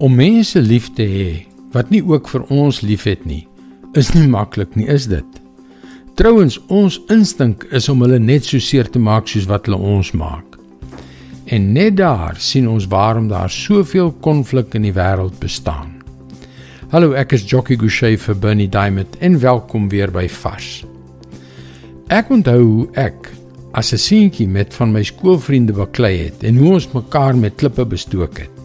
Om mense lief te hê wat nie ook vir ons liefhet nie, is nie maklik nie, is dit? Trouwens, ons instink is om hulle net so seer te maak soos wat hulle ons maak. En net daar sien ons waarom daar soveel konflik in die wêreld bestaan. Hallo, ek is Jockey Gouchee vir Bernie Diamond en welkom weer by Fas. Ek onthou hoe ek as 'n seentjie met van my skoolvriende baklei het en hoe ons mekaar met klippe bestook het.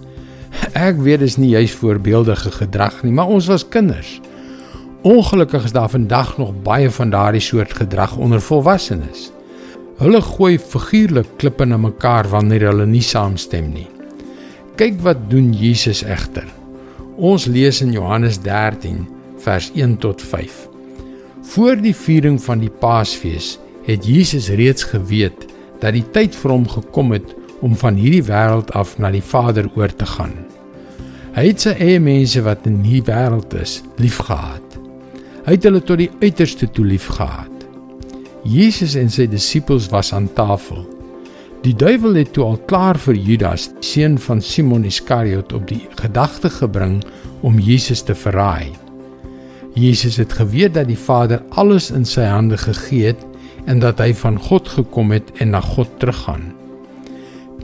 Ek weet dis nie juis voorbeeldige gedrag nie, maar ons was kinders. Ongelukkig is daar vandag nog baie van daardie soort gedrag onder volwassenes. Hulle gooi figuurlik klippe na mekaar wanneer hulle nie saamstem nie. Kyk wat doen Jesus egter. Ons lees in Johannes 13 vers 1 tot 5. Voor die viering van die Paasfees het Jesus reeds geweet dat die tyd vir hom gekom het om van hierdie wêreld af na die Vader oor te gaan. Hy het sy eie mense wat in hierdie wêreld is, liefgehad. Hy het hulle tot die uiterste toe liefgehad. Jesus en sy disippels was aan tafel. Die duiwel het toe al klaar vir Judas, seun van Simon Iskariot, op die gedagte gebring om Jesus te verraai. Jesus het geweet dat die Vader alles in sy hande gegee het en dat hy van God gekom het en na God teruggaan.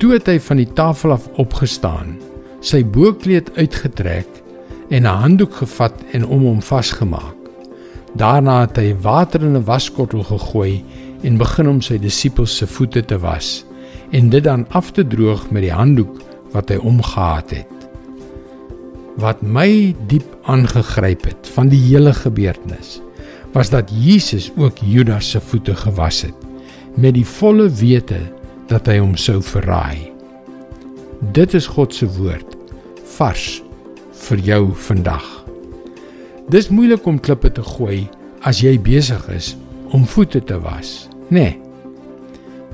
Toe het hy van die tafel af opgestaan sy boekleed uitgetrek en 'n handdoek gevat en om hom vasgemaak. Daarna het hy water in 'n waskottel gegooi en begin om sy disippels se voete te was en dit dan af te droog met die handdoek wat hy omgehad het. Wat my diep aangegryp het van die hele gebeurtenis was dat Jesus ook Judas se voete gewas het met die volle wete dat hy hom sou verraai. Dit is God se woord vars vir jou vandag. Dis moeilik om klippe te gooi as jy besig is om voete te was, nê? Nee.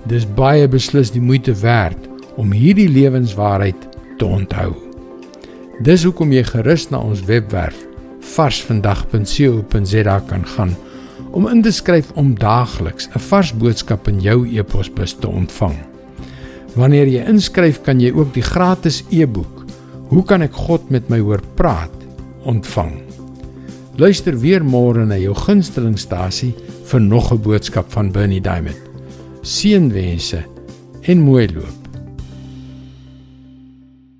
Dis baie beslis die moeite werd om hierdie lewenswaarheid te onthou. Dis hoekom jy gerus na ons webwerf varsvandag.co.za kan gaan om in te skryf om daagliks 'n vars boodskap in jou e-posbus te ontvang. Wanneer jy inskryf, kan jy ook die gratis e-boek Hoe kan ek God met my hoor praat ontvang? Luister weer môre na jou gunstelingstasie vir nog 'n boodskap van Bernie Diamond. Seënwense en mooi loop.